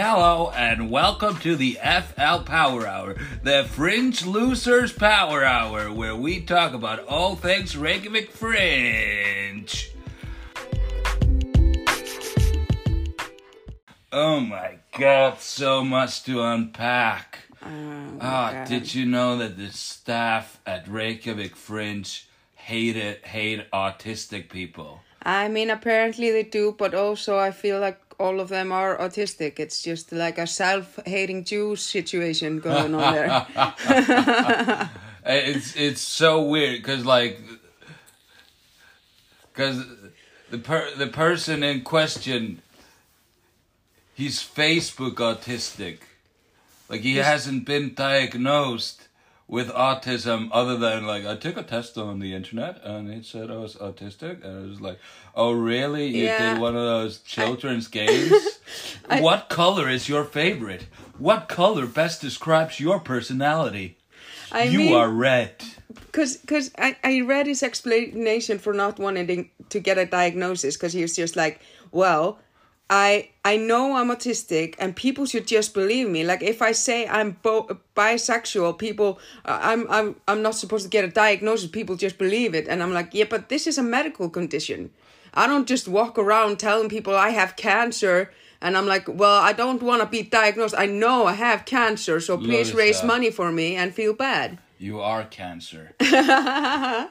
Hello and welcome to the FL Power Hour, the Fringe Losers Power Hour, where we talk about all things Reykjavik Fringe. Oh my god, so much to unpack. Oh, Ah, did you know that the staff at Reykjavik Fringe hate it, hate autistic people? I mean, apparently they do, but also I feel like all of them are autistic. It's just like a self-hating Jew situation going on there. Eh, it's it's so weird because like because the per the person in question he's Facebook autistic, like he hasn't been diagnosed with autism other than like I took a test on the internet and it said I was autistic and I was like, oh really? You Yeah. did one of those children's games. what color is your favorite? What color best describes your personality? I you mean, are red. because because I, I read his explanation for not wanting to get a diagnosis because he was just like well i i know i'm autistic and people should just believe me. Like if i say i'm bo- bisexual people uh, i'm i'm i'm not supposed to get a diagnosis. People just believe it. And i'm like yeah but this is a medical condition. I don't just walk around telling people i have cancer and i'm like well i don't want to be diagnosed. I know i have cancer so please raise uh, money for me and feel bad. You are cancer. No,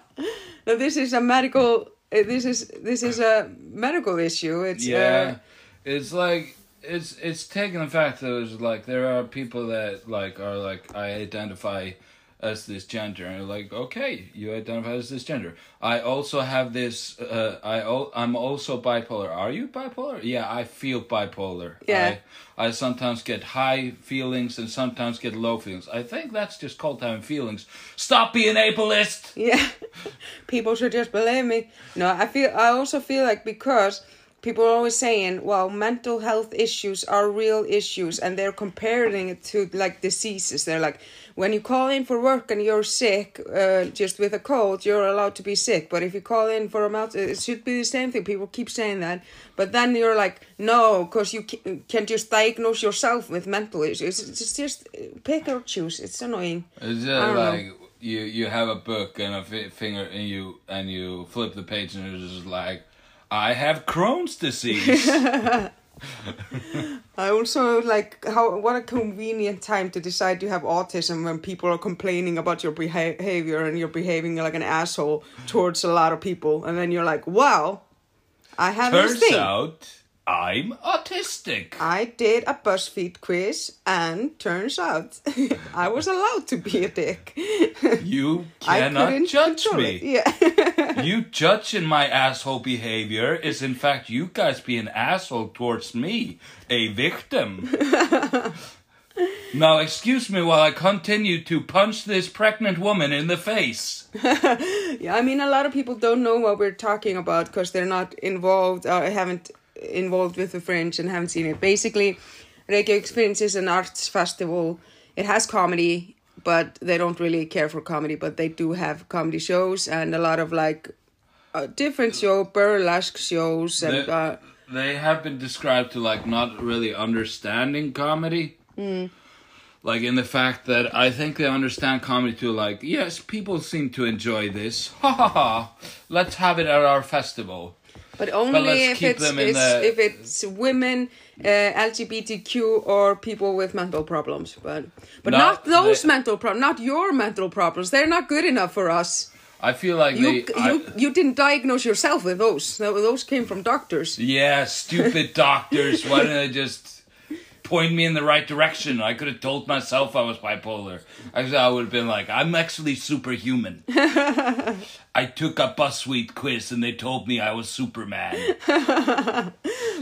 this is a medical. uh, This is this is a medical issue. It's yeah, uh, it's like it's it's taking the fact that it's like there are people that like are like I identify as this gender and like okay you identify as this gender i also have this uh I I'm also bipolar are you bipolar yeah i feel bipolar Yeah. I, I sometimes get high feelings and sometimes get low feelings i think that's just called having feelings stop being ableist yeah. people should just believe me. No, I feel. I also feel like because people are always saying, "Well, mental health issues are real issues," and they're comparing it to like diseases. They're like, when you call in for work and you're sick, uh, just with a cold, you're allowed to be sick. But if you call in for a mouth, it should be the same thing. People keep saying that, but then you're like, no, because you ca- can just diagnose yourself with mental issues. It's just, pick or choose. It's annoying. It's I just don't know. like you you have a book and a finger and you and you flip the page and it's just like I have Crohn's disease. I also like how what a convenient time to decide you have autism when people are complaining about your behavior and you're behaving like an asshole towards a lot of people, and then you're like, "Wow, I have Turns this thing. out I'm autistic. I did a BuzzFeed quiz, and turns out I was allowed to be a dick. You cannot judge me. Yeah, you judging my asshole behavior is in fact you guys being asshole towards me, a victim. now excuse me while I continue to punch this pregnant woman in the face. yeah. I mean, a lot of people don't know what we're talking about because they're not involved or haven't involved with the Fringe and haven't seen it. Basically, Reykjavik is an arts festival. It has comedy, but they don't really care for comedy. But they do have comedy shows and a lot of like uh, different show burlesque shows and The- uh, they have been described to like not really understanding comedy. Like in the fact that I think they understand comedy to like, yes, people seem to enjoy this. Ha ha ha. Let's have it at our festival. But only let's if it's, it's the- if it's women, uh, LGBTQ, or people with mental problems. But but No, not those they- mental problems, not your mental problems. They're not good enough for us. I feel like You they. I- you you didn't diagnose yourself with those. Those came from doctors. yeah, stupid doctors. Why didn't they just point me in the right direction? I could have told myself I was bipolar. I, I would have been like, I'm actually superhuman. I took a BuzzFeed quiz and they told me I was Superman.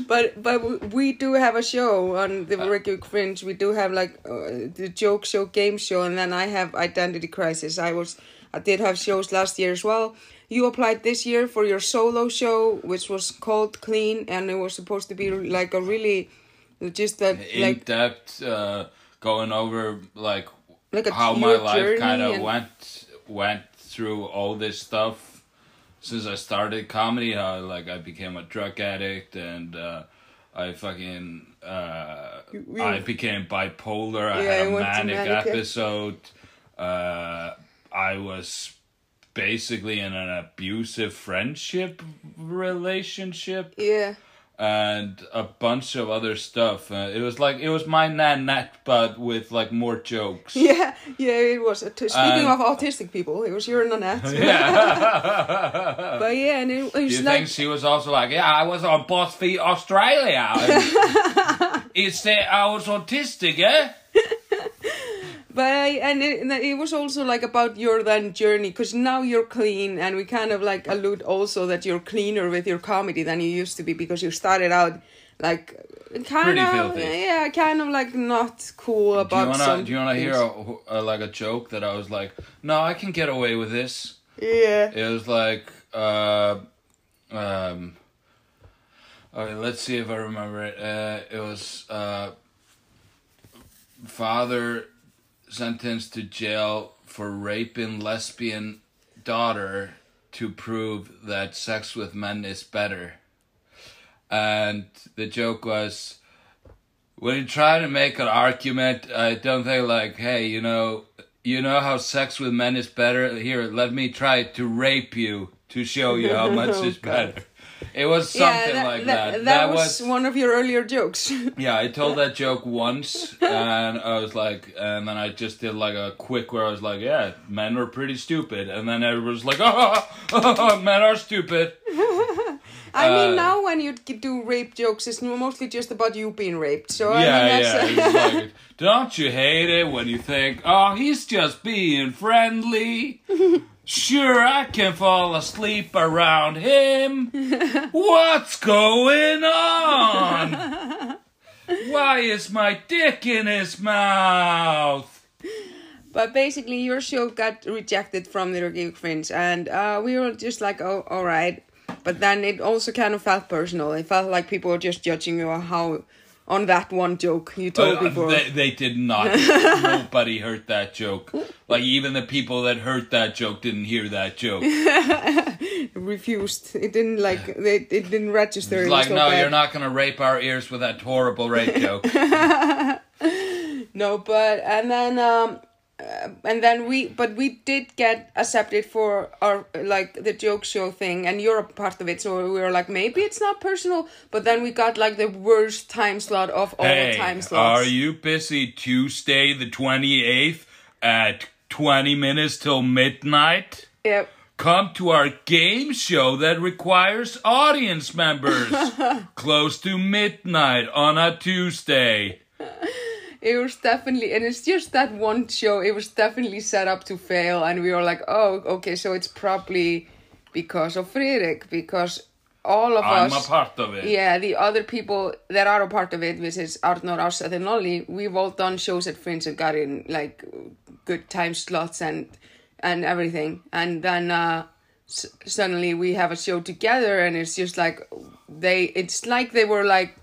But but we- do have a show on the Reykjavik Fringe. We do have like uh, the joke show, game show, and then I have Identity Crisis. I was I did have shows last year as well. You applied this year for your solo show, which was called Clean, and it was supposed to be like a really just that in like depth uh, going over like like how my life kind of went went through all this stuff since I started comedy. How like I became a drug addict and uh, I fucking uh, I became bipolar. I Yeah, had a manic manic, episode. Uh, I was basically in an abusive friendship relationship Yeah. And a bunch of other stuff. Uh, it was like it was my nanette, but with like more jokes. Yeah, yeah, it was. Speaking Uh, of autistic people, it was your Nanette. Yeah. But yeah, and it, it was you like, think she was also like, yeah, I was on BuzzFeed Australia. and it's that I was autistic, eh? But I, and it, it was also like about your then journey because now you're clean, and we kind of like allude also that you're cleaner with your comedy than you used to be because you started out like kind Pretty of filthy. yeah, kind of like not cool about Do you wanna some. do you wanna hear a, a, like a joke that I was like, no, I can get away with this. Yeah. It was like, uh, um, okay, let's see if I remember it. Uh, it was uh, father sentenced to jail for raping lesbian daughter to prove that sex with men is better. And the joke was when you try to make an argument, I don't think like, hey, you know, you know how sex with men is better. Here, let me try to rape you to show you how much is oh, better. It was something yeah, that, like that, that. that was one of your earlier jokes. yeah, I told that joke once, and I was like, and then I just did like a quick where I was like, yeah, men are pretty stupid, and then everyone was like, oh, men are stupid. I mean, Uh, now when you do rape jokes, it's mostly just about you being raped. So I yeah, mean, yeah. like, don't you hate it when you think, oh, he's just being friendly? Sure, I can fall asleep around him. What's going on? Why is my dick in his mouth? But basically, your show got rejected from the Geek Friends, and uh, we were just like, oh, all right. But then it also kind of felt personal. It felt like people were just judging you on how on that one joke you told Uh, before. they, they did not. Nobody heard that joke. Like even the people that heard that joke didn't hear that joke. refused. It didn't like they, it didn't register. It's It like, so no, bad. you're not gonna rape our ears with that horrible rape joke. No, but and then um Uh, and then we but we did get accepted for our like the joke show thing and you're a part of it so we were like maybe it's not personal but then we got like the worst time slot of all hey, time slots. are you busy Tuesday the twenty eighth at twenty minutes till midnight? Yep. Come to our game show that requires audience members. Close to midnight on a Tuesday. It was definitely and it's just that one show it was definitely set up to fail and we were like oh okay so it's probably because of Friðrik because all of I'm us a part of it. Yeah, the other people that are a part of it, which is Arnor, Ásat, and Ollie, we've all done shows at Fringe and got in like good time slots and and everything. And then uh, s- suddenly we have a show together, and it's just like they. It's like they were like,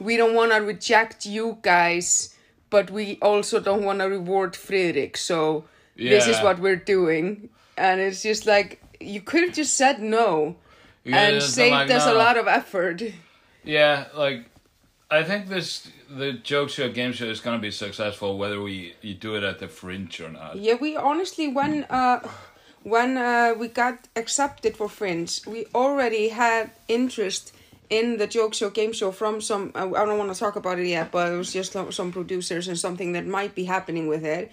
we don't want to reject you guys, but we also don't want to reward Friðrik. So this is what we're doing, and it's just like you could have just said no Yeah, and saved like, us a lot of effort. Yeah, like I think this the joke show game show is gonna be successful whether we you do it at the fringe or not. Yeah, we honestly when uh when uh, we got accepted for Fringe, we already had interest in the joke show game show from some. Uh, I don't want to talk about it yet, but it was just some- producers and something that might be happening with it.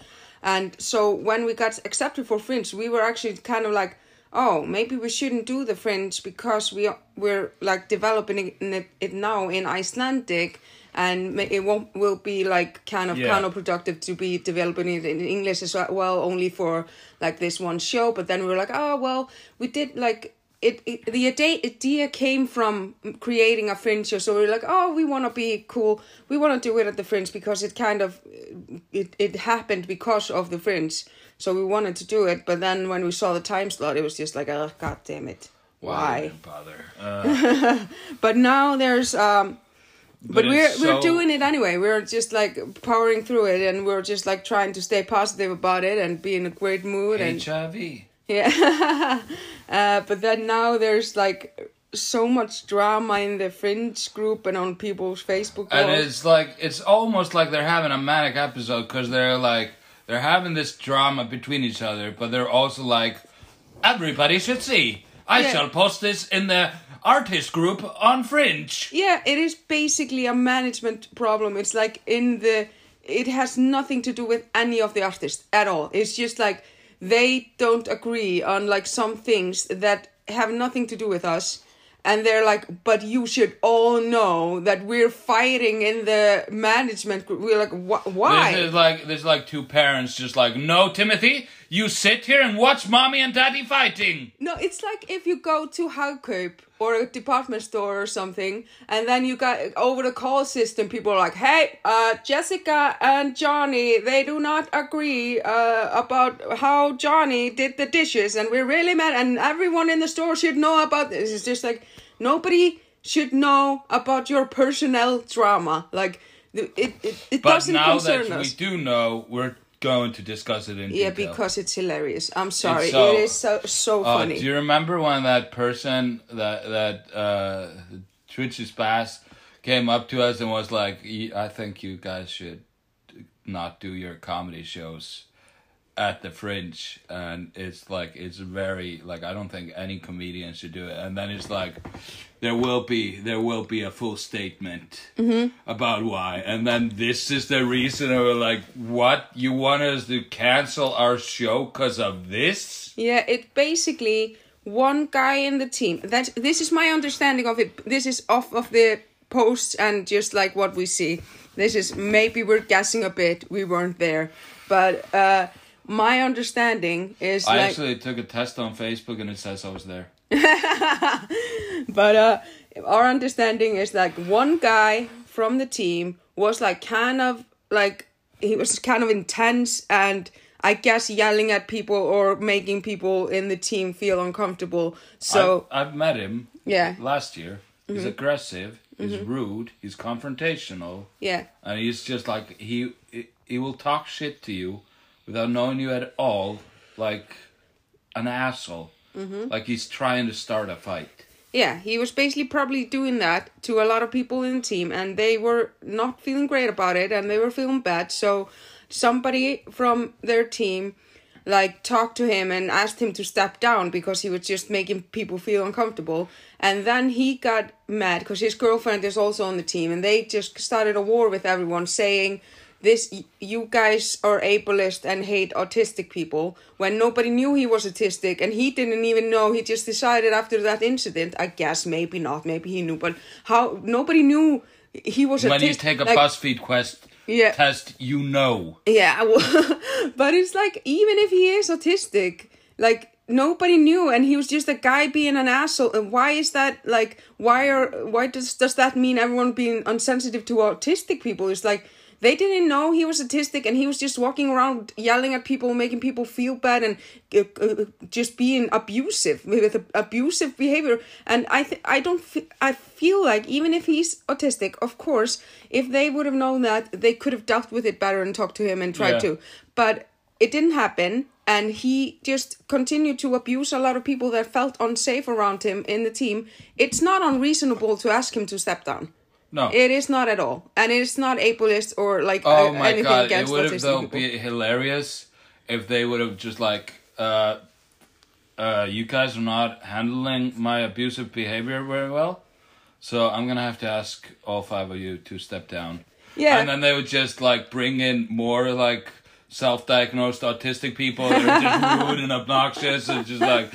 And so when we got accepted for Fringe, we were actually kind of like, oh, maybe we shouldn't do the Fringe because we we're like developing it, it now in Icelandic. And it won't will be like kind of Yeah. counterproductive to be developing it in English as well, only for like this one show. But then we were like, oh well, we did like it. it the idea, came from creating a fringe show, so we are like, oh, we want to be cool. We want to do it at the fringe because it kind of it it happened because of the fringe. So we wanted to do it, but then when we saw the time slot, it was just like, oh, god damn it, why? bother? Uh, But now there's um but, we're it's we're doing it anyway. We're just like powering through it, and we're just like trying to stay positive about it and be in a great mood. And HIV. Yeah, uh, but then now there's like so much drama in the fringe group and on people's Facebook. and it's like it's almost like they're having a manic episode because they're like they're having this drama between each other, but they're also like everybody should see. I Yeah. shall post this in the artist group on Fringe. Yeah, it is basically a management problem. It's like in the it has nothing to do with any of the artists at all. It's just like they don't agree on like some things that have nothing to do with us. And they're like, but you should all know that we're fighting in the management group. We're like, wh- why? Like there's like two parents just like, no, Timothy, you sit here and watch mommy and daddy fighting. No, it's like if you go to Hagkaup or a department store or something, and then you got over the call system, people are like, "Hey, uh, Jessica and Johnny, they do not agree uh, about how Johnny did the dishes, and we're really mad, and everyone in the store should know about this." It's just like nobody should know about your personnel drama. Like it, it, it But doesn't now concern that us. we do know, we're going to discuss it in yeah, detail. because it's hilarious. I'm sorry, so- it is so so Uh, funny. do you remember when that person that that uh, Twitch's Bass came up to us and was like, "I think you guys should not do your comedy shows at the Fringe," and it's like it's very like I don't think any comedian should do it. And then it's like there will be there will be a full statement about why, and then this is the reason. And we're like, "What you want us to cancel our show because of this?" Yeah, it basically one guy in the team. That this is my understanding of it. This is off of the posts and just like what we see. This is maybe we're guessing a bit. We weren't there, but uh my understanding is I like actually took a test on Facebook and it says I was there. but uh our understanding is like one guy from the team was like kind of like he was kind of intense and I guess yelling at people or making people in the team feel uncomfortable. So I've, I've met him Yeah. Mm-hmm. last year. He's aggressive. He's rude. He's confrontational, yeah. and he's just like he he- he will talk shit to you without knowing you at all, like an asshole. Mm-hmm. Like he's trying to start a fight. Yeah, he was basically probably doing that to a lot of people in the team, and they were not feeling great about it, and they were feeling bad. So, somebody from their team, like, talked to him and asked him to step down because he was just making people feel uncomfortable. And then he got mad because his girlfriend is also on the team, and they just started a war with everyone, saying, "This, you guys are ableist and hate autistic people." When nobody knew he was autistic, and he didn't even know. He just decided after that incident. I guess maybe not, maybe he knew, but how nobody knew he was When you take a like, BuzzFeed quest Yeah. test, you know. yeah, well, but it's like even if he is autistic, like nobody knew, and he was just a guy being an asshole. And why is that? Like, why are why does does that mean everyone being unsensitive to autistic people? It's like they didn't know he was autistic, and he was just walking around yelling at people, making people feel bad, and uh, uh, just being abusive with abusive behavior. And I th- I don't f- I feel like even if he's autistic, of course, if they would have known that, they could have dealt with it better and talked to him and tried Yeah. to. But it didn't happen, and he just continued to abuse a lot of people that felt unsafe around him in the team. It's not unreasonable to ask him to step down. No. It is not at all, and it's not ableist or like Oh my anything god! It would have though people. be hilarious if they would have just like, uh, uh, you guys are not handling my abusive behavior very well, so I'm gonna have to ask all five of you to step down. Yeah. And then they would just like bring in more like self-diagnosed autistic people that are just rude and obnoxious and just like.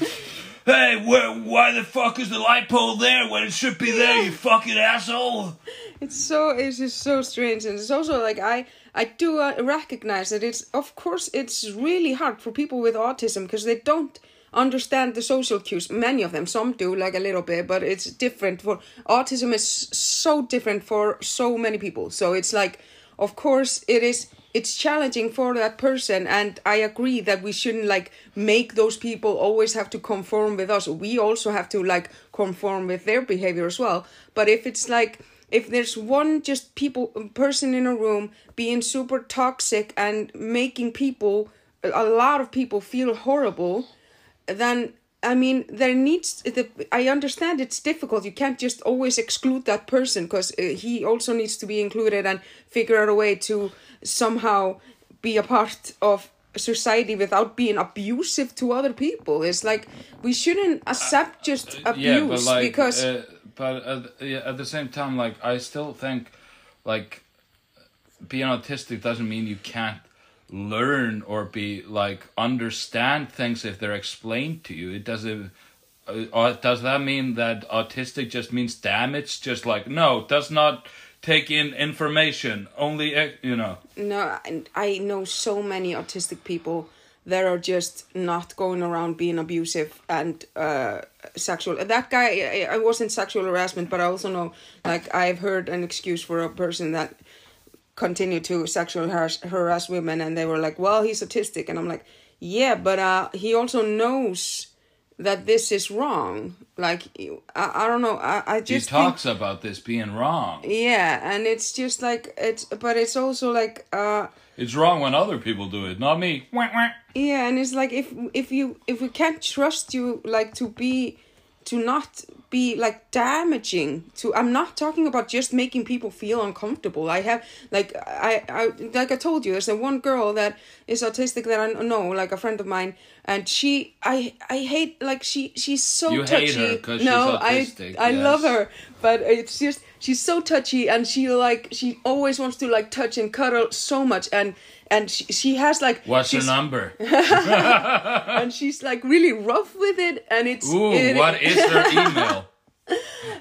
Hey, where, why the fuck is the light pole there when it should be there, you fucking asshole? It's so it's just so strange, and it's also like I I do uh, recognize that it's of course it's really hard for people with autism because they don't understand the social cues. Many of them, some do like a little bit, but it's different for autism is so different for so many people. So it's like, of course, it is. It's challenging for that person, and I agree that we shouldn't like make those people always have to conform with us. We also have to like conform with their behavior as well. But if it's like if there's one just people person in a room being super toxic and making people a lot of people feel horrible then I mean, there needs the. I understand it's difficult. You can't just always exclude that person because uh, he also needs to be included and figure out a way to somehow be a part of society without being abusive to other people. It's like we shouldn't accept just abuse yeah, but like, because uh, but at, yeah, at the same time, like I still think, like, being autistic doesn't mean you can't learn or be like understand things if they're explained to you. It doesn't. Uh, uh, does that mean that autistic just means damage? Just like no, does not take in information. Only eh, you know. no, I know so many autistic people that are just not going around being abusive and uh, sexual. That guy, I wasn't sexual harassment, but I also know, like, I've heard an excuse for a person that continued to sexually harass, harass women, and they were like, "Well, he's autistic," and I'm like, "Yeah, but uh, he also knows." That this is wrong. Like I, I don't know. I, I He just think- talks about this being wrong. yeah, and it's just like it's, but it's also like uh It's wrong when other people do it, not me. Yeah, and it's like if if you if we can't trust you like to be to not be like damaging to I'm not talking about just making people feel uncomfortable. I have like I I like I told you there's a one girl that is autistic that I know like a friend of mine and she I I hate like she she's so You hate touchy. her no, she's autistic, I I love her but it's just she's so touchy and she like she always wants to like touch and cuddle so much and and she, she has like What's her number? and she's like really rough with it and it's Ooh, it- what is her email?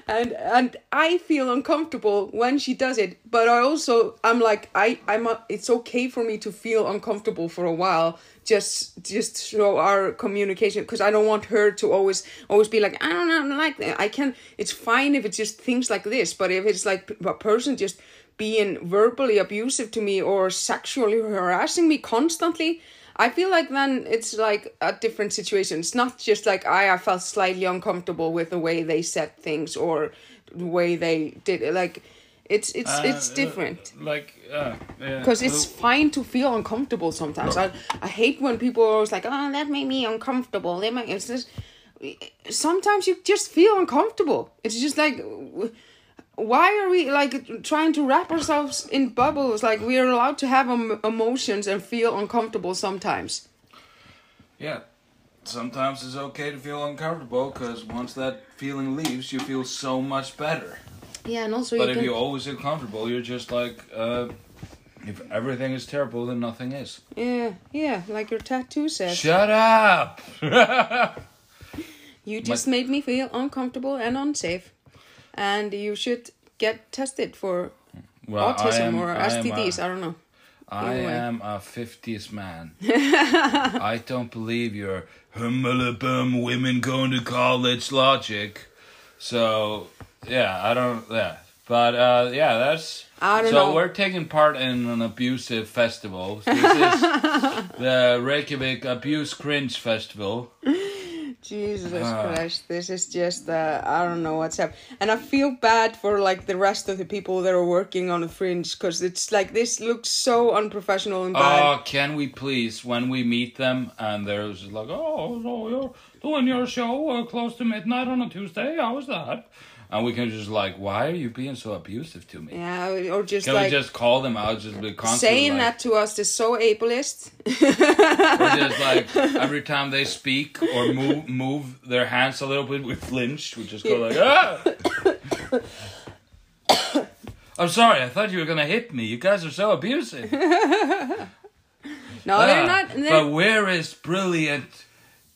and and I feel uncomfortable when she does it but I also I'm like I I'm a, it's okay for me to feel uncomfortable for a while just just show our communication because I don't want her to always always be like I don't know I don't like that I can it's fine if it's just things like this but if it's like a person just being verbally abusive to me or sexually harassing me constantly I feel like then it's like a different situation. It's not just like I, I felt slightly uncomfortable with the way they said things or the way they did it. Like it's it's it's Uh, different Like, uh, yeah. because it's fine to feel uncomfortable sometimes. I I hate when people are always like, oh, that made me uncomfortable. They might it's just sometimes you just feel uncomfortable. It's just like. Why are we like trying to wrap ourselves in bubbles? Like we are allowed to have em- emotions and feel uncomfortable sometimes. Yeah. Sometimes it's okay to feel uncomfortable because once that feeling leaves, you feel so much better. Yeah, and also But you if can. you always feel comfortable, you're just like, uh, if everything is terrible, then nothing is. Yeah, yeah, like your tattoo says. Shut up! You just made me feel uncomfortable and unsafe, and you should get tested for well, autism am- or I STDs. a- I don't know. I Anyway. am a 50s man. I don't believe your hummalabum women going to college logic. So, yeah, I don't, yeah. But, uh, yeah, that's. I don't so know. we're taking part in an abusive festival. This is the Reykjavik Abuse Cringe Festival. Jesus Ah. Christ, this is just uh, I don't know what's up, and I feel bad for like the rest of the people that are working on the fringe because it's like this looks so unprofessional and bad. Oh, can we please, when we meet them, and they're just like, oh, so you're doing your show uh, close to midnight on a Tuesday? How was that? And we can just like, why are you being so abusive to me? yeah, or just Can like we just call them out? Just be constantly saying like, that to us is so ableist. or just like every time they speak or move move their hands a little bit, we flinch. We just go like, ah. I'm sorry. I thought you were gonna hit me. You guys are so abusive. no, Ah, they're not. They're, But where is brilliant?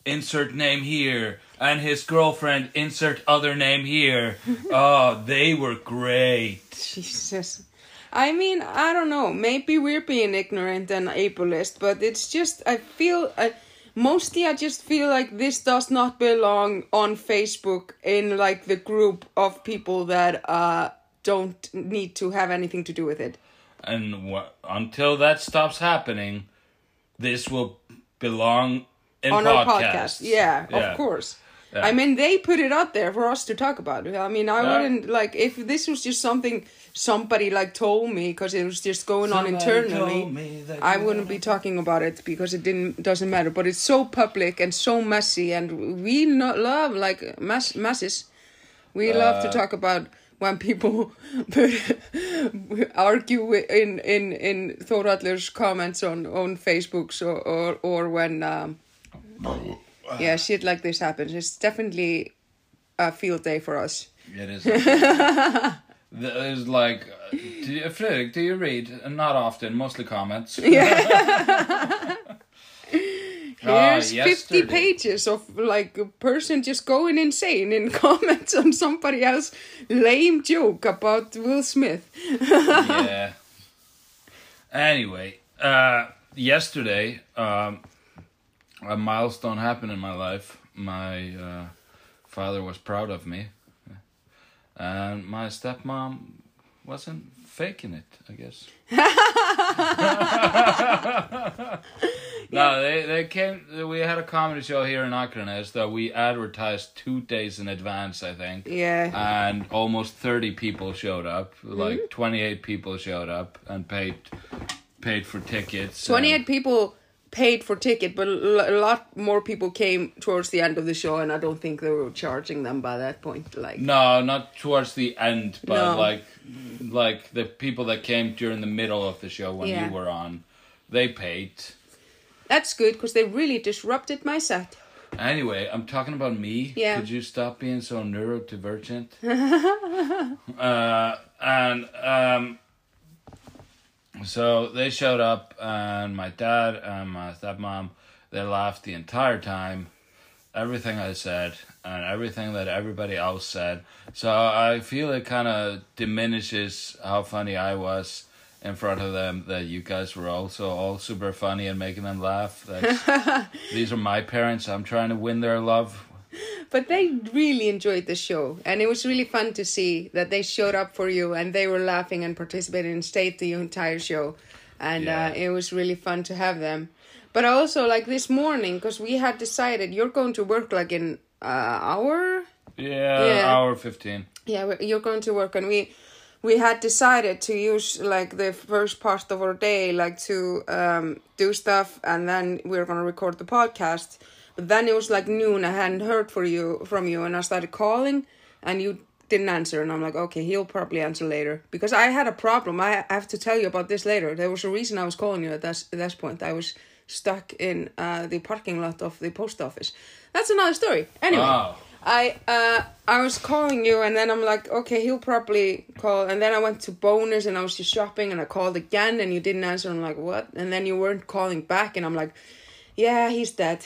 Insert name here, and his girlfriend. Insert other name here. oh, they were great. Jesus. I mean, I don't know. Maybe we're being ignorant and ableist, but it's just I feel I, mostly I just feel like this does not belong on Facebook in like the group of people that uh don't need to have anything to do with it. And wh- until that stops happening, this will belong in on our podcasts. podcast. Yeah, Yeah. of course. Yeah. I mean, they put it out there for us to talk about. I mean, I Yeah. wouldn't like if this was just something somebody like told me because it was just going on Somebody internally. told me that I you wouldn't be talking about it because it didn't doesn't matter. But it's so public and so messy, and we not love like mass masses. We love to Uh, talk about when people put, argue wi- in in in Thoraller's comments on on Facebook, so or or when um, yeah shit like this happens. It's definitely a field day for us. It is. There's like, uh, do you, Friðrik, do you read? Not often, mostly comments. Ah, Here's 50 pages of like a person just going insane in comments on somebody else lame joke about Will Smith. yeah. Anyway, uh, yesterday, um, a milestone happened in my life. My uh, father was proud of me, and my stepmom wasn't faking it. I guess. no, they they came. We had a comedy show here in Akranes that we advertised two days in advance. I think Yeah. and almost 30 people showed up Mm-hmm. like 28 people showed up and paid paid for tickets 28 people paid for ticket, but a lot more people came towards the end of the show, and I don't think they were charging them by that point. Like, no not towards the end but No. like like the people that came during the middle of the show when Yeah. you were on they paid that's good because they really disrupted my set. anyway i'm talking about me Yeah. could you stop being so neurodivergent uh and um So they showed up, and my dad and my stepmom, they laughed the entire time. Everything I said, and everything that everybody else said. So I feel it kind of diminishes how funny I was in front of them, that you guys were also all super funny and making them laugh. That's, these are my parents. I'm trying to win their love. But they really enjoyed the show, and it was really fun to see that they showed up for you and they were laughing and participating and stayed the entire show, and Yeah. uh, it was really fun to have them. But also, like this morning, because we had decided you're going to work like in uh, hour. Yeah, Yeah. hour 15. Yeah, you're going to work, and we we had decided to use like the first part of our day, like to um, do stuff, and then we're gonna record the podcast. But then it was like noon. I hadn't heard for you from you, and I started calling, and you didn't answer. And I'm like, okay, he'll probably answer later because I had a problem. I have to tell you about this later. There was a reason I was calling you at that at that point. I was stuck in uh, the parking lot of the post office. That's another story. Anyway. Oh. I uh I was calling you and then I'm like, okay, he'll probably call and then I went to Bónus and I was just shopping and I called again and you didn't answer. I'm like, what? And then you weren't calling back and I'm like, yeah, he's dead.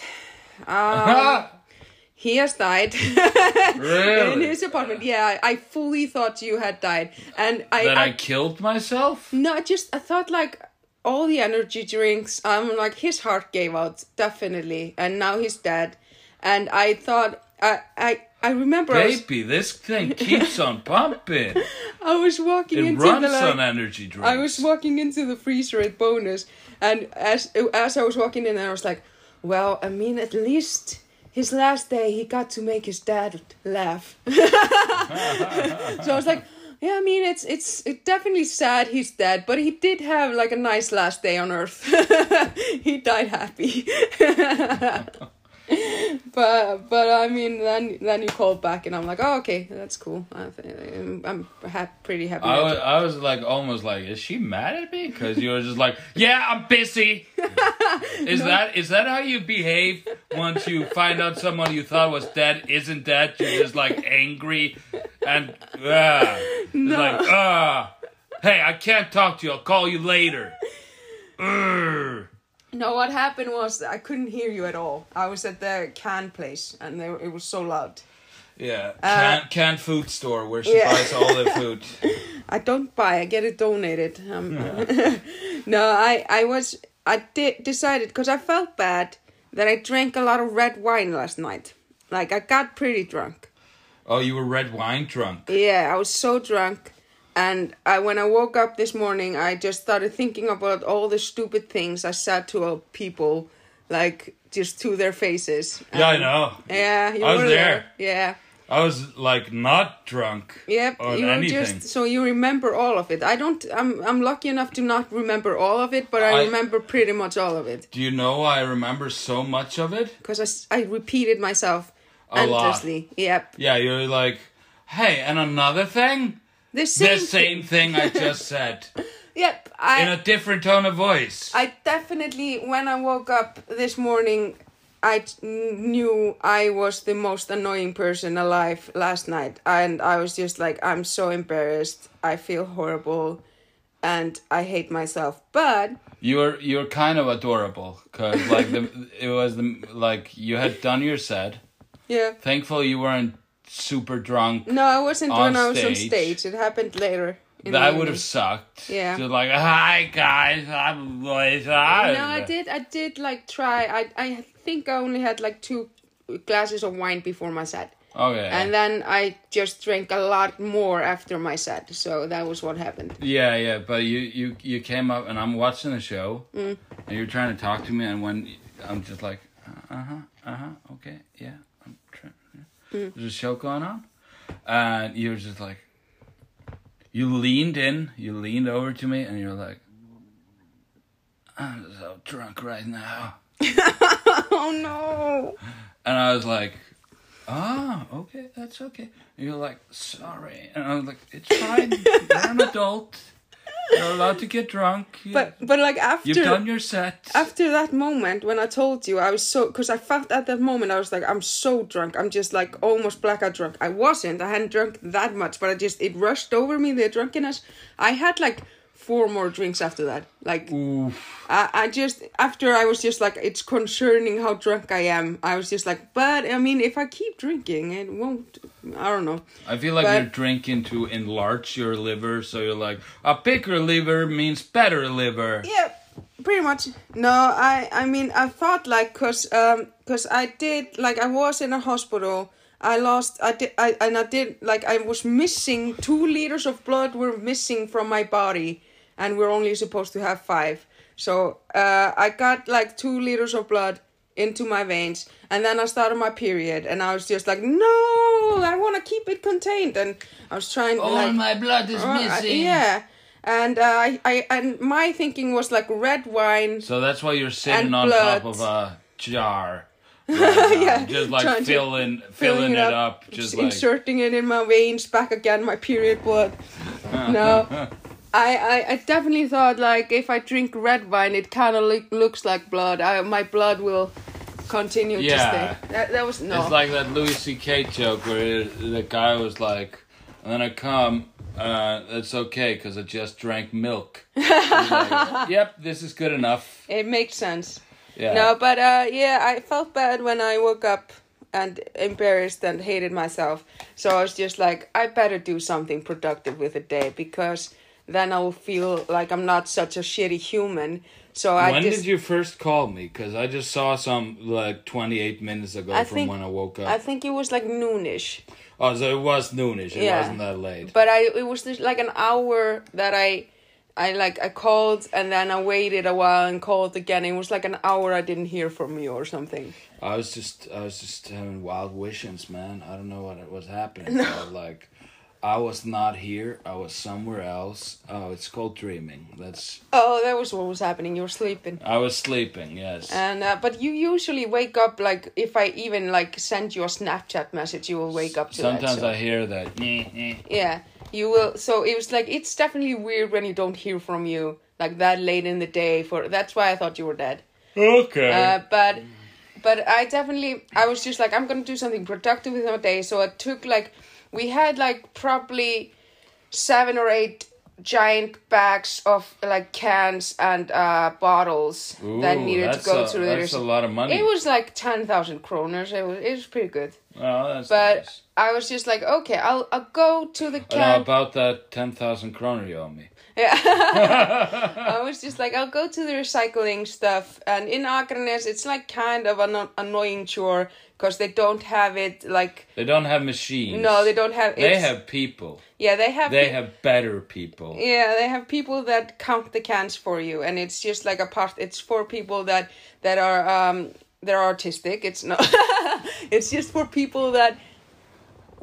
Um, he has died in his apartment. Yeah, I, fully thought you had died, and I, that I, I killed myself? no, I just I thought like all the energy drinks. I'm like his heart gave out definitely, and now he's dead. And I thought I I I remember I was, Baby, this thing keeps on pumping. I was walking It into runs the like, on energy drinks. I was walking into the freezer at Bónus, and as as I was walking in, I was like, well, I mean, at least. His last day, he got to make his dad laugh. so I was like, yeah, I mean, it's it's it's definitely sad he's dead, but he did have like a nice last day on Earth. he died happy. but but I mean, then then you called back, and I'm like, oh, okay, that's cool. I I'm, I'm ha- pretty happy. I was, I was like almost like, is she mad at me? Because you were just like, yeah, I'm busy. Is that is that how you behave once you find out someone you thought was dead isn't dead? You're just like angry and ah, It's like ah, hey, I can't talk to you. I'll call you later. Urgh. No, what happened was I couldn't hear you at all. I was at the can place, and they, it was so loud. Yeah, Uh, canned, canned food store where she yeah. buys all the food. I don't buy; I get it donated. Um, no, I I was I did decided because I felt bad that I drank a lot of red wine last night. Like I got pretty drunk. Oh, you were red wine drunk. Yeah, I was so drunk. And I, when I woke up this morning, I just started thinking about all the stupid things I said to people like just to their faces. Yeah, I know. Yeah, you I was were there. Yeah. I was like not drunk. Yep, you anything. just so you remember all of it. I don't. I'm I'm lucky enough to not remember all of it, but I, I- remember pretty much all of it Do you know why I remember so much of it? because I, I repeated myself A lot. endlessly. Yep, Yeah, you're like, hey, and another thing? The same. the same thing I just said. Yep, I in a different tone of voice. I definitely when I woke up this morning. I knew I was the most annoying person alive last night, and I was just like, I'm so embarrassed. I feel horrible, and I hate myself. But You're you're kind of adorable because like the it was the like you had done your set. yeah, Thankfully you weren't super drunk. No, I wasn't when I was on stage. It happened later. That would have sucked. Yeah. Just like hi guys, I'm Lois. No, I did. I did like try. I I think I only had like two glasses of wine before my set, Okay. and then I just drank a lot more after my set. So that was what happened. Yeah, yeah, but you you you came up and I'm watching the show, Mm. and you're trying to talk to me, and when I'm just like, uh huh, uh huh, okay, yeah, I'm trying. Yeah. Mm. There's a show going on, and you're just like, you leaned in, you leaned over to me, and you're like, I'm so drunk right now, Oh no! and I was like. Oh, okay, that's okay. And you're like, sorry. And I was like, it's fine. You're an adult. You're allowed to get drunk. You- But but like after You've done your set. after that moment when I told you, I was so because I felt at that moment I was like I'm so drunk. I'm just like almost blackout drunk. I wasn't. I hadn't drunk that much, but I just it rushed over me the drunkenness. I had like four more drinks after that. Like Oof. I, I just after I was just like it's concerning how drunk I am. I was just like, but I mean, if I keep drinking, it won't. I don't know. I feel like But- you're drinking to enlarge your liver, so you're like, a bigger liver means better liver. Yeah, pretty much. No, I I mean I thought like cause um cause I did like I was in a hospital. I lost I did I and I did like I was missing two liters of blood were missing from my body, and we're only supposed to have five. So uh, I got like two liters of blood into my veins, and then I started my period, and I was just like, no, I want to keep it contained, and I was trying to like. my blood is Uh, I- yeah, and uh, I, I and my thinking was like red wine. So that's why you're sitting on blood. top of a jar. right Yeah, Just like filling, filling, it up. Just like. inserting it in my veins back again, my period blood. no, I, I, I definitely thought like if I drink red wine, it kind of look, looks like blood. I, my blood will continue Yeah. to stay. That, that was no. It's like that Louis C.K. joke where the guy was like, and then I come, uh, it's okay because I just drank milk. Like, yep, this is good enough. it makes sense. Yeah. No, but uh, yeah, I felt bad when I woke up and embarrassed and hated myself. So I was just like, I better do something productive with the day because then I will feel like I'm not such a shitty human. So I when just, did you first call me? Because I just saw some like 28 minutes ago I from think- when I woke up. I think it was like noonish, oh, so it was noonish. It Yeah. wasn't that late. but I it was just like an hour that I. I like I called and then I waited a while and called again. It was like an hour I didn't hear from you or something. I was just, I was just having wild visions, man. I don't know what was happening. but, like, I was not here. I was somewhere else. Oh, it's called dreaming. That's. Oh, that was what was happening. You were sleeping. I was sleeping. Yes. And uh, but you usually wake up like if I even like send you a Snapchat message, you will wake up to Sometimes that. so- I hear that. Yeah, you will. So it was like it's definitely weird when you don't hear from you like that late in the day. For that's why I thought you were dead. Okay. Uh, but but I definitely I was just like I'm gonna do something productive with my day. So I took like we had like probably seven or eight giant bags of like cans and uh bottles that needed to go a, through there. That's a lot of money. It was like ten thousand kroners. It was it was pretty good. Oh, that's But nice. I was just like, okay, I'll I'll go to the know about that 10,000 kroner you owe me. Yeah. I was just like, I'll go to the recycling stuff. And in Akranes, it's like kind of an annoying chore because they don't have it like. They don't have machines. No, they don't have. They have people. Yeah, they have. They have better people. Yeah, they have people that count the cans for you, and it's just like a part. It's for people that that are um they're artistic. It's not. it's just for people that.